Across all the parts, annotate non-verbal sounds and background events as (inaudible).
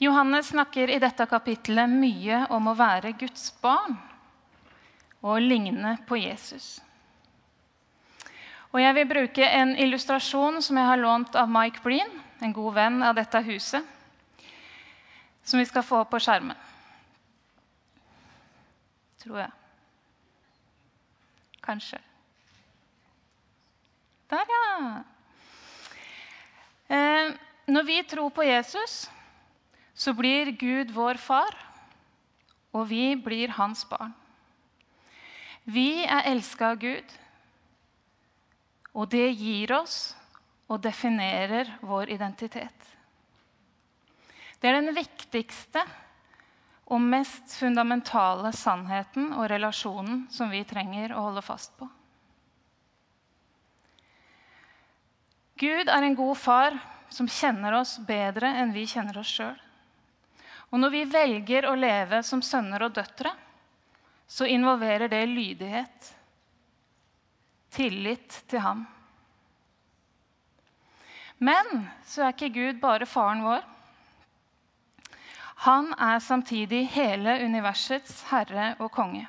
Johannes snakker i dette kapittelet mye om å være Guds barn og ligne på Jesus. Og Jeg vil bruke en illustrasjon som jeg har lånt av Mike Breen, en god venn av dette huset, som vi skal få opp på skjermen. Tror jeg. Kanskje. Der, ja. Eh, når vi tror på Jesus, så blir Gud vår far, og vi blir hans barn. Vi er elska av Gud, og det gir oss og definerer vår identitet. Det er den viktigste og mest fundamentale sannheten og relasjonen som vi trenger å holde fast på. Gud er en god far som kjenner oss bedre enn vi kjenner oss sjøl. Og når vi velger å leve som sønner og døtre, så involverer det lydighet, tillit til ham. Men så er ikke Gud bare faren vår. Han er samtidig hele universets herre og konge.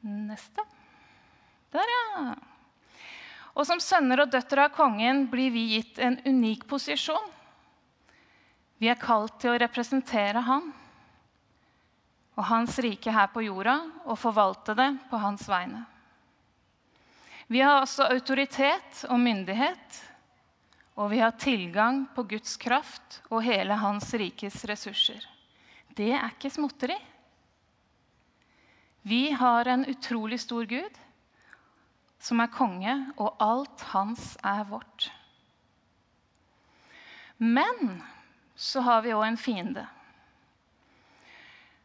Neste. Der, ja. Og som sønner og døtre av kongen blir vi gitt en unik posisjon. Vi er kalt til å representere han og hans rike her på jorda og forvalte det på hans vegne. Vi har også autoritet og myndighet, og vi har tilgang på Guds kraft og hele hans rikes ressurser. Det er ikke småtteri. Vi har en utrolig stor Gud som er konge, og alt hans er vårt. Men så har vi òg en fiende.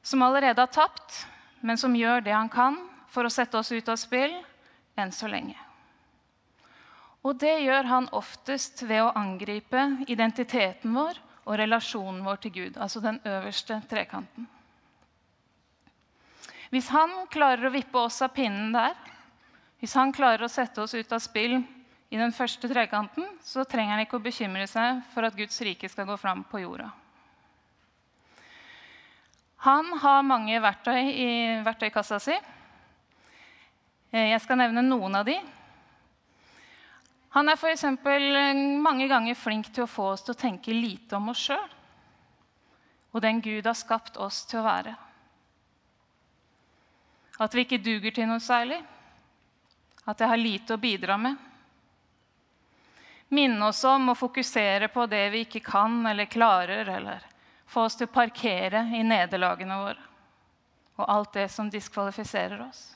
Som allerede har tapt, men som gjør det han kan for å sette oss ut av spill enn så lenge. Og det gjør han oftest ved å angripe identiteten vår og relasjonen vår til Gud, altså den øverste trekanten. Hvis han klarer å vippe oss av pinnen der, hvis han klarer å sette oss ut av spill i den første trekanten, så trenger han ikke å bekymre seg for at Guds rike skal gå fram på jorda. Han har mange verktøy i verktøykassa si. Eh, jeg skal nevne noen av de. Han er f.eks. mange ganger flink til å få oss til å tenke lite om oss sjøl og den Gud har skapt oss til å være. At vi ikke duger til noe særlig at jeg har lite å bidra med. Minne oss om å fokusere på det vi ikke kan eller klarer, eller få oss til å parkere i nederlagene våre og alt det som diskvalifiserer oss.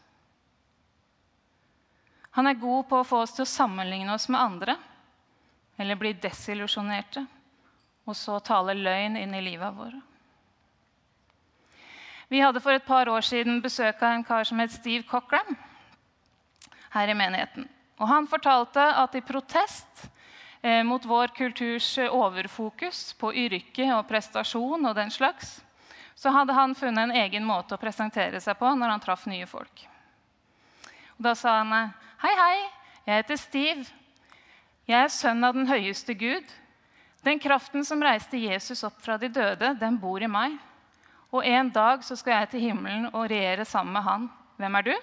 Han er god på å få oss til å sammenligne oss med andre eller bli desillusjonerte og så tale løgn inn i livet våre. Vi hadde for et par år siden besøk av en kar som het Steve Cochran her i menigheten. Og han fortalte at i protest eh, mot vår kulturs overfokus på yrke og prestasjon og den slags, så hadde han funnet en egen måte å presentere seg på når han traff nye folk. Og da sa han hei, hei, jeg heter Steve. Jeg er sønn av den høyeste Gud. Den kraften som reiste Jesus opp fra de døde, den bor i meg. Og en dag så skal jeg til himmelen og regjere sammen med han. Hvem er du?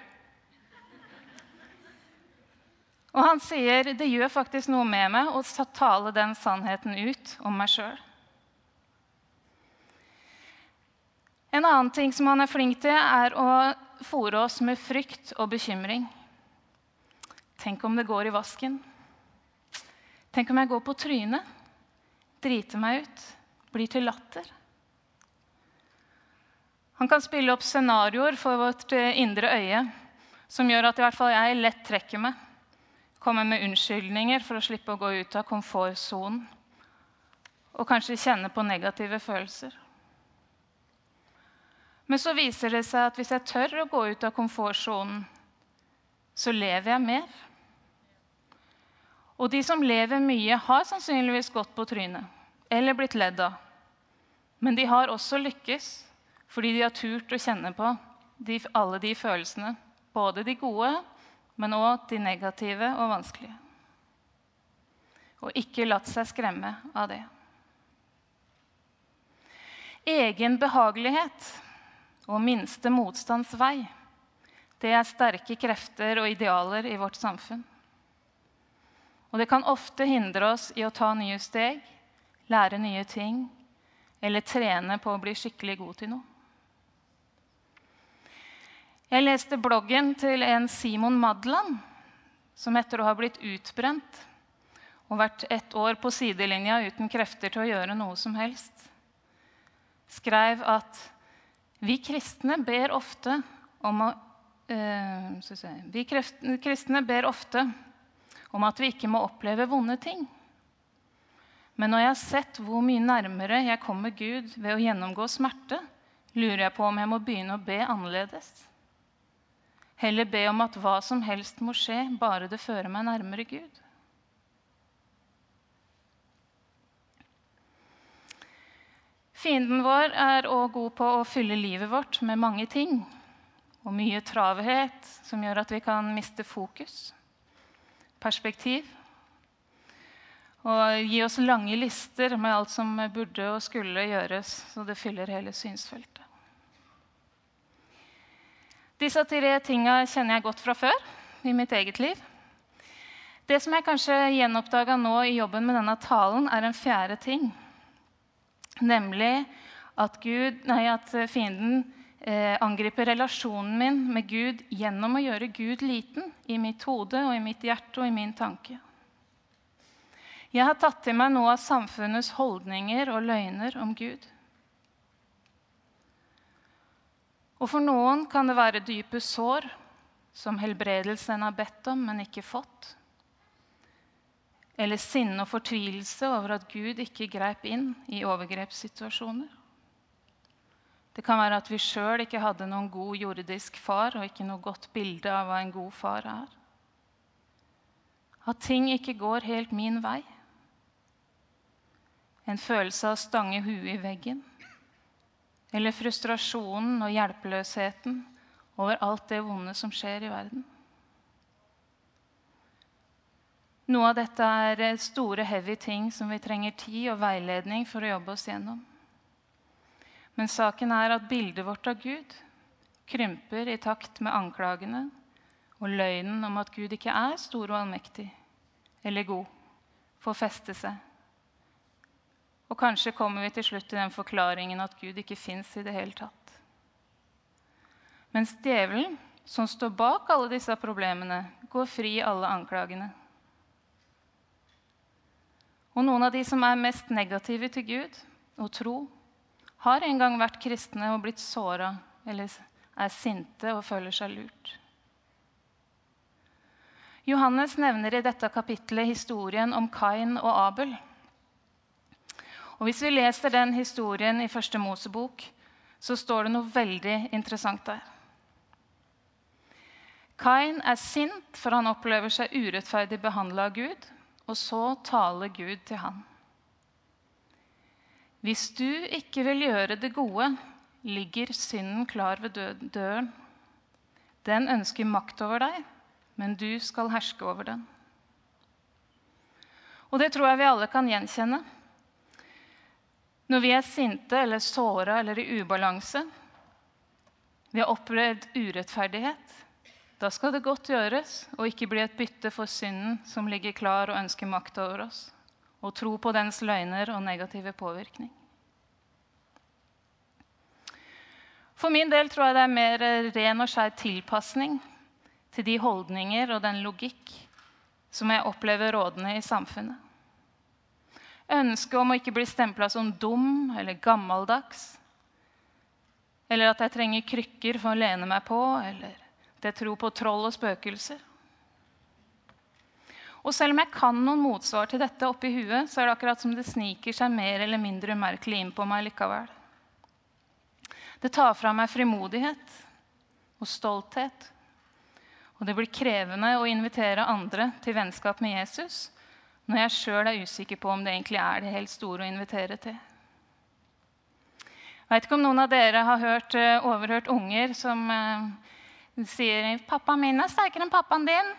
Og han sier det gjør faktisk noe med meg å tale den sannheten ut om meg sjøl. En annen ting som han er flink til, er å fòre oss med frykt og bekymring. Tenk om det går i vasken. Tenk om jeg går på trynet, driter meg ut, blir til latter. Han kan spille opp scenarioer for vårt indre øye som gjør at i hvert fall jeg lett trekker meg komme med unnskyldninger for å slippe å gå ut av komfortsonen og kanskje kjenne på negative følelser. Men så viser det seg at hvis jeg tør å gå ut av komfortsonen, så lever jeg mer. Og de som lever mye, har sannsynligvis gått på trynet eller blitt ledd av. Men de har også lykkes fordi de har turt å kjenne på de, alle de følelsene. Både de gode men òg de negative og vanskelige. og ikke latt seg skremme av det. Egen behagelighet og minste motstands vei, det er sterke krefter og idealer i vårt samfunn. Og det kan ofte hindre oss i å ta nye steg, lære nye ting eller trene på å bli skikkelig god til noe. Jeg leste bloggen til en Simon Madland, som etter å ha blitt utbrent og vært ett år på sidelinja uten krefter til å gjøre noe som helst, skrev at vi kristne ber ofte om å øh, Vi kristne ber ofte om at vi ikke må oppleve vonde ting. Men når jeg har sett hvor mye nærmere jeg kommer Gud ved å gjennomgå smerte, lurer jeg på om jeg må begynne å be annerledes. Heller be om at hva som helst må skje, bare det fører meg nærmere Gud. Fienden vår er òg god på å fylle livet vårt med mange ting og mye traverhet som gjør at vi kan miste fokus, perspektiv og gi oss lange lister med alt som burde og skulle gjøres, så det fyller hele synsfeltet. Disse tre tinga kjenner jeg godt fra før i mitt eget liv. Det som jeg kanskje gjenoppdaga nå i jobben med denne talen, er en fjerde ting. Nemlig at, Gud, nei, at fienden eh, angriper relasjonen min med Gud gjennom å gjøre Gud liten i mitt hode og i mitt hjerte og i min tanke. Jeg har tatt til meg noe av samfunnets holdninger og løgner om Gud. Og for noen kan det være dype sår, som helbredelsen har bedt om, men ikke fått. Eller sinne og fortvilelse over at Gud ikke greip inn i overgrepssituasjoner. Det kan være at vi sjøl ikke hadde noen god jordisk far og ikke noe godt bilde av hva en god far er. At ting ikke går helt min vei. En følelse av å stange huet i veggen. Eller frustrasjonen og hjelpeløsheten over alt det vonde som skjer i verden. Noe av dette er store, heavy ting som vi trenger tid og veiledning for å jobbe oss gjennom. Men saken er at bildet vårt av Gud krymper i takt med anklagene og løgnen om at Gud ikke er stor og allmektig eller god, får feste seg. Og kanskje kommer vi til slutt til den forklaringen at Gud ikke fins i det hele tatt. Mens djevelen, som står bak alle disse problemene, går fri i alle anklagene. Og noen av de som er mest negative til Gud og tro, har en gang vært kristne og blitt såra eller er sinte og føler seg lurt. Johannes nevner i dette kapitlet historien om Kain og Abel. Og Hvis vi leser den historien i første Mosebok, så står det noe veldig interessant der. Kain er sint for han opplever seg urettferdig behandla av Gud, og så taler Gud til han. Hvis du ikke vil gjøre det gode, ligger synden klar ved døren. Den ønsker makt over deg, men du skal herske over den. Og det tror jeg vi alle kan gjenkjenne. Når vi er sinte eller såra eller i ubalanse, vi har opplevd urettferdighet, da skal det godt gjøres å ikke bli et bytte for synden som ligger klar og ønsker makt over oss, og tro på dens løgner og negative påvirkning. For min del tror jeg det er mer ren og skjær tilpasning til de holdninger og den logikk som jeg opplever rådende i samfunnet. Ønsket om å ikke bli stempla som dum eller gammeldags. Eller at jeg trenger krykker for å lene meg på, eller at jeg tror på troll og spøkelser. Og selv om jeg kan noen motsvar til dette oppi huet, så er det akkurat som det sniker seg mer eller mindre umerkelig inn på meg likevel. Det tar fra meg frimodighet og stolthet. Og det blir krevende å invitere andre til vennskap med Jesus når jeg sjøl er usikker på om det egentlig er det helt store å invitere til. Jeg vet ikke om noen av dere har hørt, eh, overhørt unger som eh, sier 'Pappaen min er sterkere enn pappaen din'.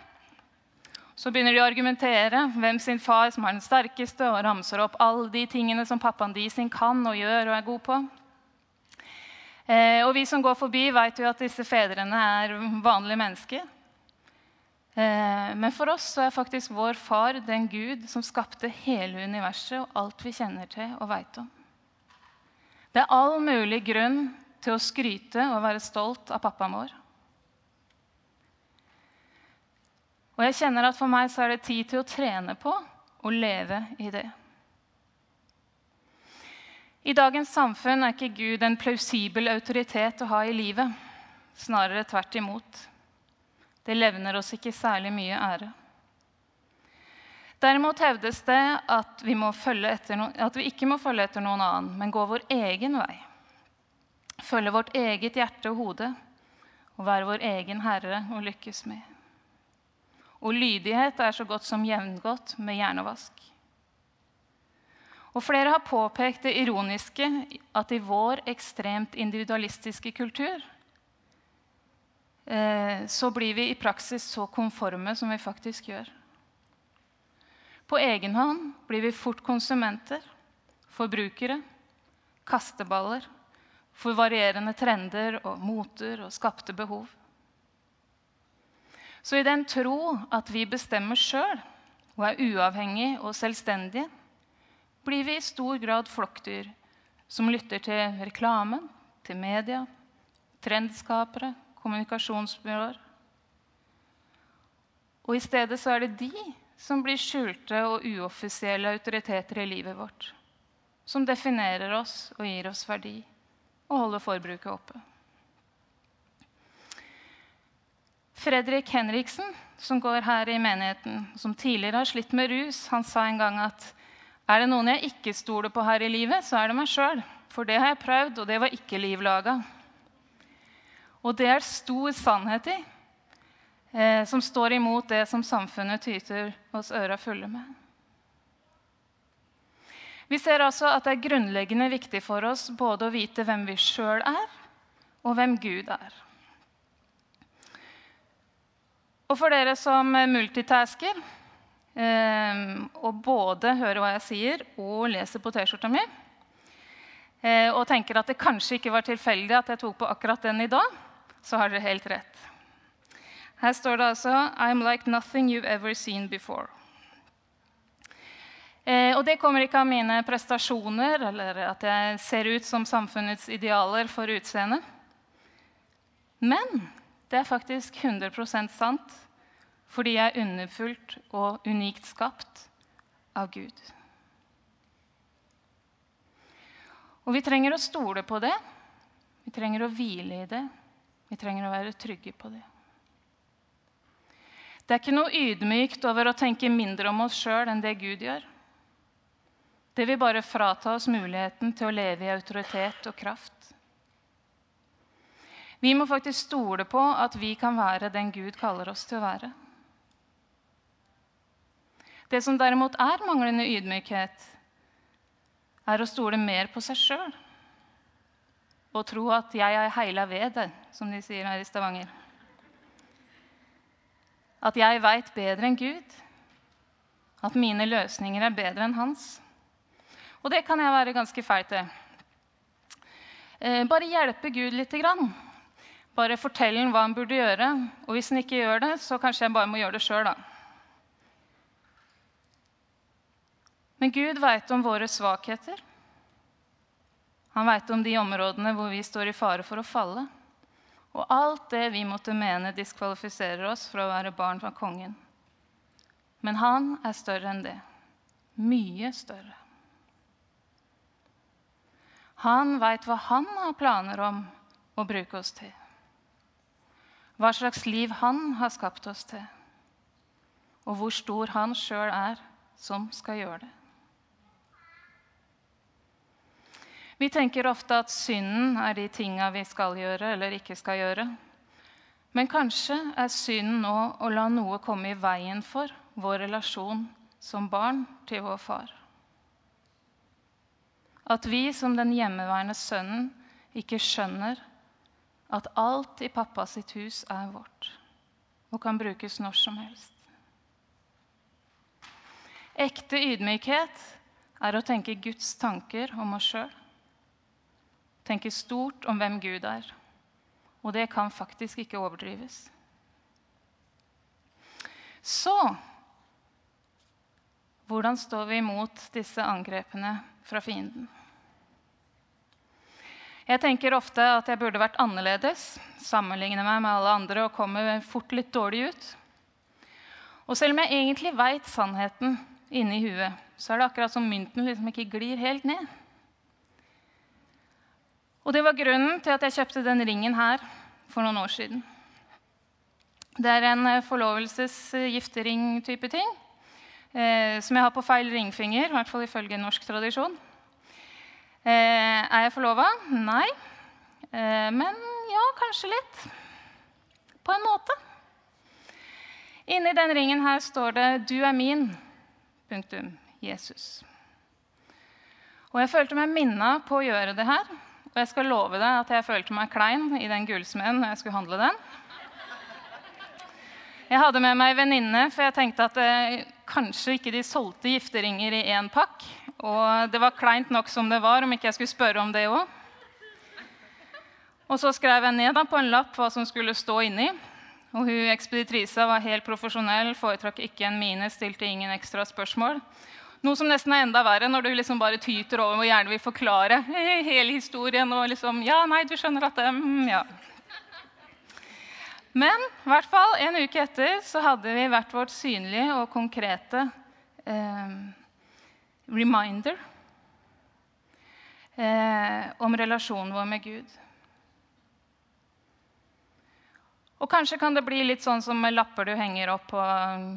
Så begynner de å argumentere hvem sin far som er den sterkeste, og ramser opp alle de tingene som pappaen de sin kan og gjør og er god på. Eh, og vi som går forbi, vet jo at disse fedrene er vanlige mennesker. Eh, men for oss så er faktisk vår far den Gud som skapte hele universet og alt vi kjenner til og veit om. Det er all mulig grunn til å skryte og være stolt av pappaen vår. Og jeg kjenner at for meg så er det tid til å trene på å leve i det. I dagens samfunn er ikke Gud en plausibel autoritet å ha i livet. Snarere tvert imot. Det levner oss ikke særlig mye ære. Derimot hevdes det at vi, no at vi, ikke må følge etter noen annen, men gå vår egen vei. Følge vårt eget hjerte og hode og være vår egen herre og lykkes med. Og lydighet er så godt som jevngodt med hjernevask. Og flere har påpekt det ironiske at i vår ekstremt individualistiske kultur så blir vi i praksis så konforme som vi faktisk gjør. På egen hånd blir vi fort konsumenter, forbrukere, kasteballer for varierende trender og moter og skapte behov. Så i den tro at vi bestemmer sjøl og er uavhengige og selvstendige, blir vi i stor grad flokkdyr som lytter til reklamen, til media, trendskapere, kommunikasjonsbyråer. Og i stedet så er det de som blir skjulte og uoffisielle autoriteter i livet vårt. Som definerer oss og gir oss verdi og holder forbruket oppe. Fredrik Henriksen, som går her i menigheten, som tidligere har slitt med rus, han sa en gang at er det noen jeg ikke stoler på her i livet, så er det meg sjøl. For det har jeg prøvd, og det var ikke liv laga. Og det er stor sannhet i, eh, som står imot det som samfunnet tyter oss øra fulle med. Vi ser altså at det er grunnleggende viktig for oss både å vite hvem vi sjøl er, og hvem Gud er. Og for dere som multitasker eh, og både hører hva jeg sier, og leser på T-skjorta mi. Eh, og tenker at det kanskje ikke var tilfeldig at jeg tok på akkurat den i dag, så har dere helt rett. Her står det altså I'm like nothing you've ever seen before. Eh, og det kommer ikke av mine prestasjoner eller at jeg ser ut som samfunnets idealer for utseende. Men det er faktisk 100% sant fordi jeg er underfullt og unikt skapt av Gud. Og vi trenger å stole på det. Vi trenger å hvile i det. Vi trenger å være trygge på det. Det er ikke noe ydmykt over å tenke mindre om oss sjøl enn det Gud gjør. Det vil bare frata oss muligheten til å leve i autoritet og kraft. Vi må faktisk stole på at vi kan være den Gud kaller oss til å være. Det som derimot er manglende ydmykhet, er å stole mer på seg sjøl og tro at 'jeg er heila ved det', som de sier her i Stavanger. At jeg veit bedre enn Gud. At mine løsninger er bedre enn hans. Og det kan jeg være ganske feil til. Eh, bare hjelpe Gud lite grann. Bare fortelle ham hva han burde gjøre. Og hvis han ikke gjør det, så kanskje jeg bare må gjøre det sjøl, da. Men Gud veit om våre svakheter. Han veit om de områdene hvor vi står i fare for å falle. Og alt det vi måtte mene diskvalifiserer oss for å være barn fra kongen. Men han er større enn det. Mye større. Han veit hva han har planer om å bruke oss til. Hva slags liv han har skapt oss til. Og hvor stor han sjøl er som skal gjøre det. Vi tenker ofte at synden er de tinga vi skal gjøre eller ikke skal gjøre. Men kanskje er synden nå å la noe komme i veien for vår relasjon som barn til vår far. At vi som den hjemmeværende sønnen ikke skjønner at alt i pappa sitt hus er vårt og kan brukes når som helst. Ekte ydmykhet er å tenke Guds tanker om oss sjøl. Tenke stort om hvem Gud er. Og det kan faktisk ikke overdrives. Så hvordan står vi imot disse angrepene fra fienden? Jeg tenker ofte at jeg burde vært annerledes, sammenligne meg med alle andre og komme fort litt dårlig ut. Og selv om jeg egentlig veit sannheten inni huet, så er det akkurat som mynten liksom ikke glir helt ned. Og det var grunnen til at jeg kjøpte den ringen her for noen år siden. Det er en eh, forlovelses-giftering-type ting eh, som jeg har på feil ringfinger, i hvert fall ifølge norsk tradisjon. Eh, er jeg forlova? Nei. Eh, men ja, kanskje litt. På en måte. Inni den ringen her står det 'Du er min'. Punktum. Jesus. Og jeg følte meg minna på å gjøre det her. Og jeg skal love deg at jeg følte meg klein i den gullsmeden når jeg skulle handle den. Jeg hadde med meg venninne, for jeg tenkte at eh, kanskje ikke de solgte gifteringer i én pakk. Og det var kleint nok som det var, om ikke jeg skulle spørre om det òg. Og så skrev jeg ned da, på en lapp hva som skulle stå inni. Og hun ekspeditrisa var helt profesjonell, foretrakk ikke en mine, stilte ingen ekstra spørsmål. Noe som nesten er enda verre når du liksom bare tyter over og gjerne vil forklare (laughs) hele historien. og liksom, ja, nei, du skjønner at det, mm, ja. Men i hvert fall en uke etter så hadde vi hvert vårt synlige og konkrete eh, reminder eh, om relasjonen vår med Gud. Og kanskje kan det bli litt sånn som lapper du henger opp på um,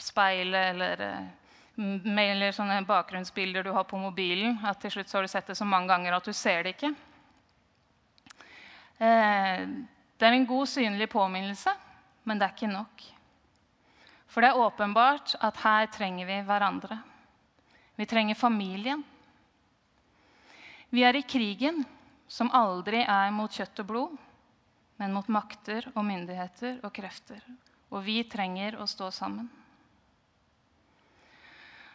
speilet, eller, eh, eller sånne bakgrunnsbilder du har på mobilen. At til slutt har du sett det så mange ganger at du ser det ikke. Eh, det er en god, synlig påminnelse, men det er ikke nok. For det er åpenbart at her trenger vi hverandre. Vi trenger familien. Vi er i krigen, som aldri er mot kjøtt og blod, men mot makter og myndigheter og krefter. Og vi trenger å stå sammen.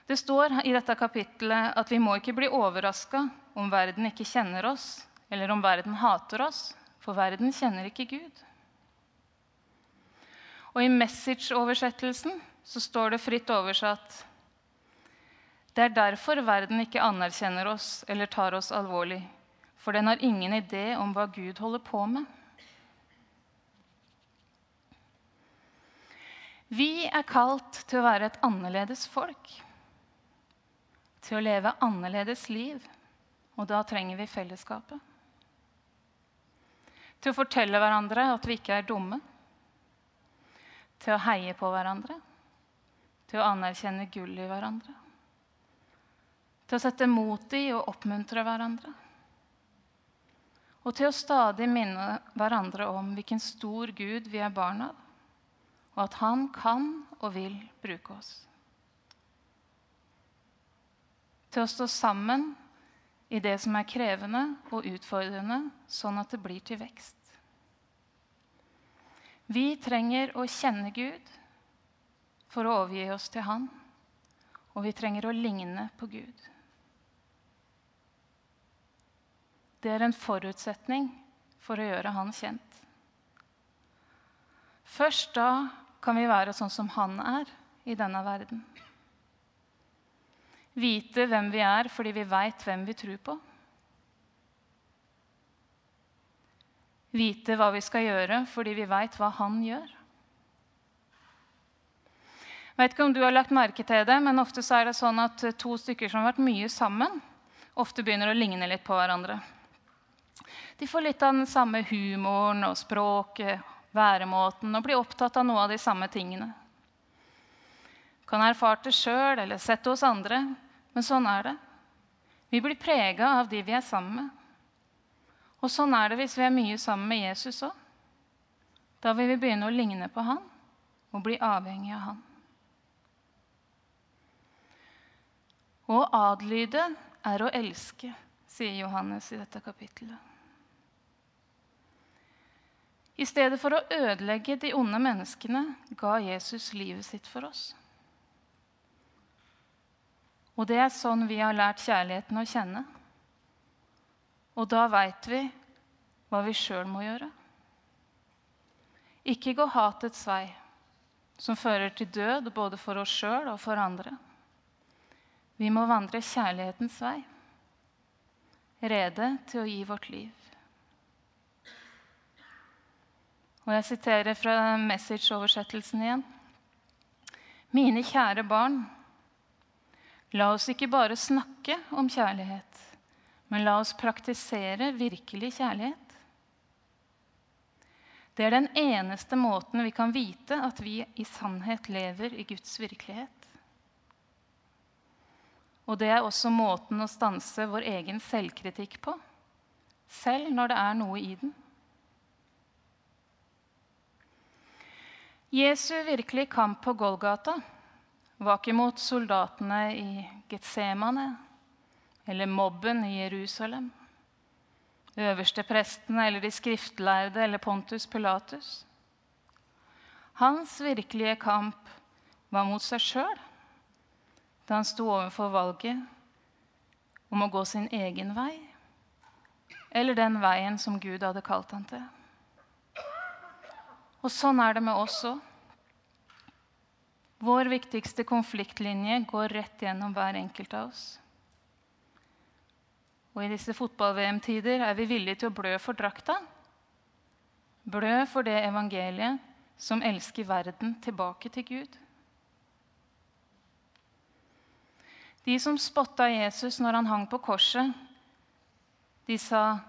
Det står i dette kapittelet at vi må ikke bli overraska om verden ikke kjenner oss, eller om verden hater oss, for verden kjenner ikke Gud. Og I Message-oversettelsen så står det fritt oversatt Det er derfor verden ikke anerkjenner oss eller tar oss alvorlig, for den har ingen idé om hva Gud holder på med. Vi er kalt til å være et annerledes folk. Til å leve annerledes liv. Og da trenger vi fellesskapet. Til å fortelle hverandre at vi ikke er dumme, til å heie på hverandre, til å anerkjenne gull i hverandre, til å sette mot i og oppmuntre hverandre, og til å stadig minne hverandre om hvilken stor Gud vi er barn av, og at Han kan og vil bruke oss. Til å stå sammen i det som er krevende og utfordrende, sånn at det blir til vekst. Vi trenger å kjenne Gud for å overgi oss til Han, og vi trenger å ligne på Gud. Det er en forutsetning for å gjøre Han kjent. Først da kan vi være sånn som Han er i denne verden. Vite hvem vi er fordi vi veit hvem vi tror på. Vite hva vi skal gjøre fordi vi veit hva han gjør. Jeg vet ikke om du har lagt merke til det, men ofte er det sånn at to stykker som har vært mye sammen, ofte begynner å ligne litt på hverandre. De får litt av den samme humoren og språket, væremåten og blir opptatt av noe av de samme tingene. Kan ha erfart det sjøl eller sett det hos andre. Men sånn er det. Vi blir prega av de vi er sammen med. Og sånn er det hvis vi er mye sammen med Jesus òg. Da vil vi begynne å ligne på han og bli avhengig av han. Å adlyde er å elske, sier Johannes i dette kapittelet. I stedet for å ødelegge de onde menneskene ga Jesus livet sitt for oss. Og det er sånn vi har lært kjærligheten å kjenne. Og da veit vi hva vi sjøl må gjøre. Ikke gå hatets vei, som fører til død både for oss sjøl og for andre. Vi må vandre kjærlighetens vei, rede til å gi vårt liv. Og jeg siterer fra Message-oversettelsen igjen. Mine kjære barn, la oss ikke bare snakke om kjærlighet, men la oss praktisere virkelig kjærlighet. Det er den eneste måten vi kan vite at vi i sannhet lever i Guds virkelighet. Og det er også måten å stanse vår egen selvkritikk på, selv når det er noe i den. Jesu virkelige kamp på Golgata var ikke mot soldatene i Getsemane eller mobben i Jerusalem, øverste prestene eller de skriftlærde eller Pontus Pilatus. Hans virkelige kamp var mot seg sjøl da han sto overfor valget om å gå sin egen vei eller den veien som Gud hadde kalt han til. Og sånn er det med oss òg. Vår viktigste konfliktlinje går rett gjennom hver enkelt av oss. Og i disse fotball-VM-tider er vi villige til å blø for drakta. Blø for det evangeliet som elsker verden tilbake til Gud. De som spotta Jesus når han hang på korset, de sa,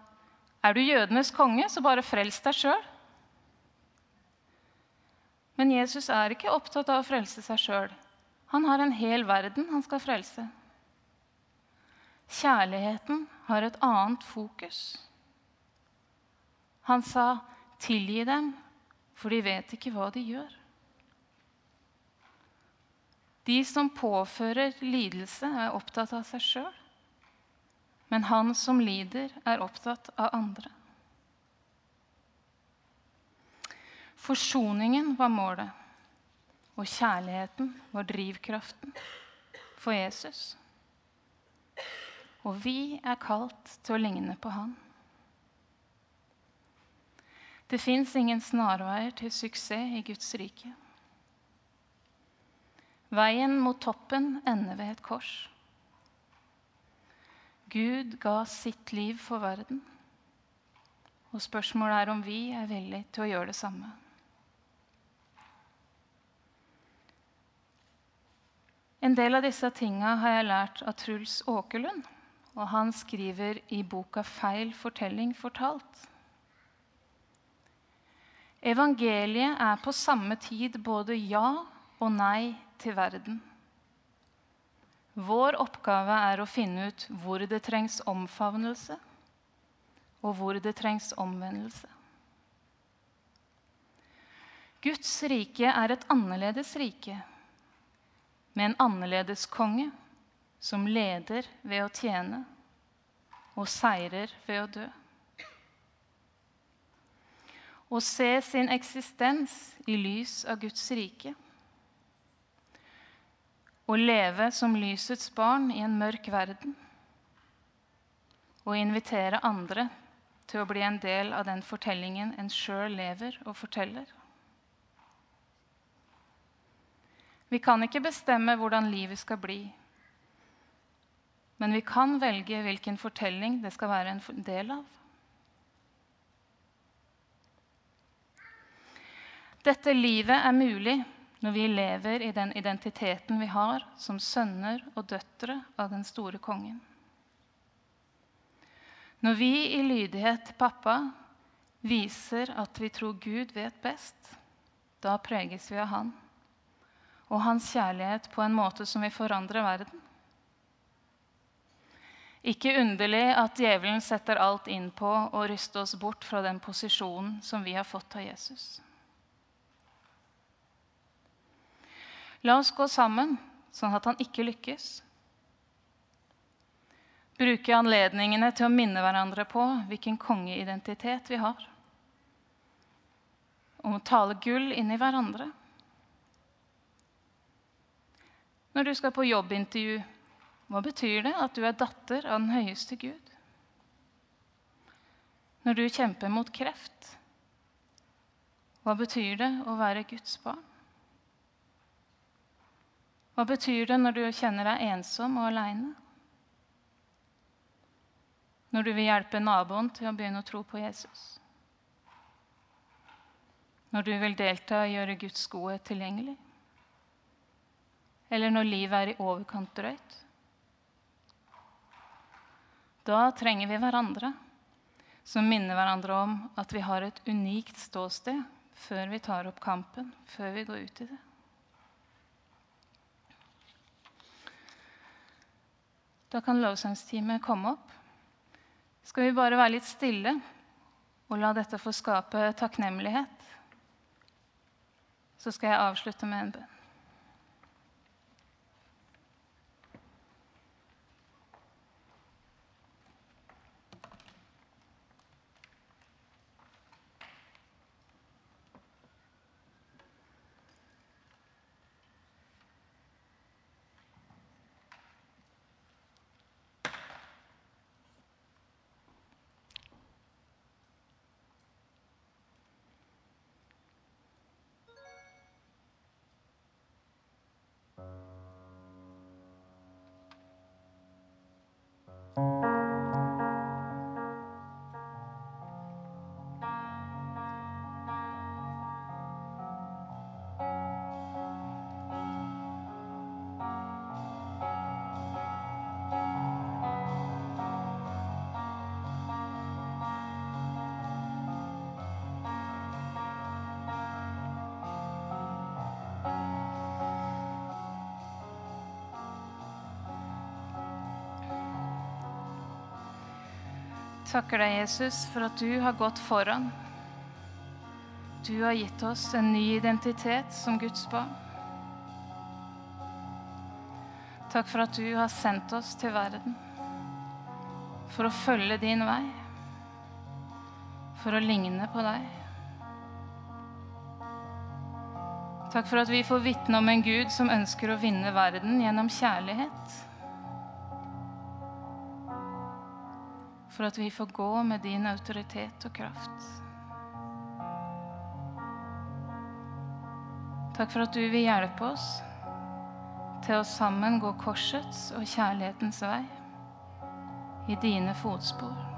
'Er du jødenes konge, så bare frels deg sjøl.' Men Jesus er ikke opptatt av å frelse seg sjøl. Han har en hel verden han skal frelse. Kjærligheten har et annet fokus. Han sa, 'Tilgi dem, for de vet ikke hva de gjør'. De som påfører lidelse, er opptatt av seg sjøl. Men han som lider, er opptatt av andre. Forsoningen var målet, og kjærligheten var drivkraften for Jesus. Og vi er kalt til å ligne på han. Det fins ingen snarveier til suksess i Guds rike. Veien mot toppen ender ved et kors. Gud ga sitt liv for verden. Og spørsmålet er om vi er villige til å gjøre det samme. En del av disse tinga har jeg lært av Truls Åkerlund. Og han skriver i boka 'Feil fortelling fortalt'. Evangeliet er på samme tid både ja og nei til verden. Vår oppgave er å finne ut hvor det trengs omfavnelse, og hvor det trengs omvendelse. Guds rike er et annerledes rike med en annerledes konge som leder ved å tjene og seirer ved å dø. Å se sin eksistens i lys av Guds rike. Å leve som lysets barn i en mørk verden. Og invitere andre til å bli en del av den fortellingen en sjøl lever og forteller. Vi kan ikke bestemme hvordan livet skal bli. Men vi kan velge hvilken fortelling det skal være en del av. Dette livet er mulig når vi lever i den identiteten vi har som sønner og døtre av den store kongen. Når vi i lydighet til pappa viser at vi tror Gud vet best, da preges vi av Han og hans kjærlighet på en måte som vil forandre verden. Ikke underlig at djevelen setter alt inn på å ryste oss bort fra den posisjonen som vi har fått av Jesus. La oss gå sammen, sånn at han ikke lykkes. Bruke anledningene til å minne hverandre på hvilken kongeidentitet vi har. Om å tale gull inn i hverandre. Når du skal på jobbintervju Hva betyr det at du er datter av den høyeste Gud? Når du kjemper mot kreft, hva betyr det å være Guds barn? Hva betyr det når du kjenner deg ensom og aleine? Når du vil hjelpe naboen til å begynne å tro på Jesus? Når du vil delta og gjøre Guds godhet tilgjengelig? Eller når livet er i overkant drøyt? Da trenger vi hverandre som minner hverandre om at vi har et unikt ståsted før vi tar opp kampen, før vi går ut i det. Da kan lovsangsteamet komme opp. Skal vi bare være litt stille og la dette få skape takknemlighet? Så skal jeg avslutte med en bønn. Takker deg, Jesus, for at du har gått foran. Du har gitt oss en ny identitet som Guds barn. Takk for at du har sendt oss til verden for å følge din vei, for å ligne på deg. Takk for at vi får vitne om en Gud som ønsker å vinne verden gjennom kjærlighet. For at vi får gå med din autoritet og kraft. Takk for at du vil hjelpe oss til å sammen gå korsets og kjærlighetens vei i dine fotspor.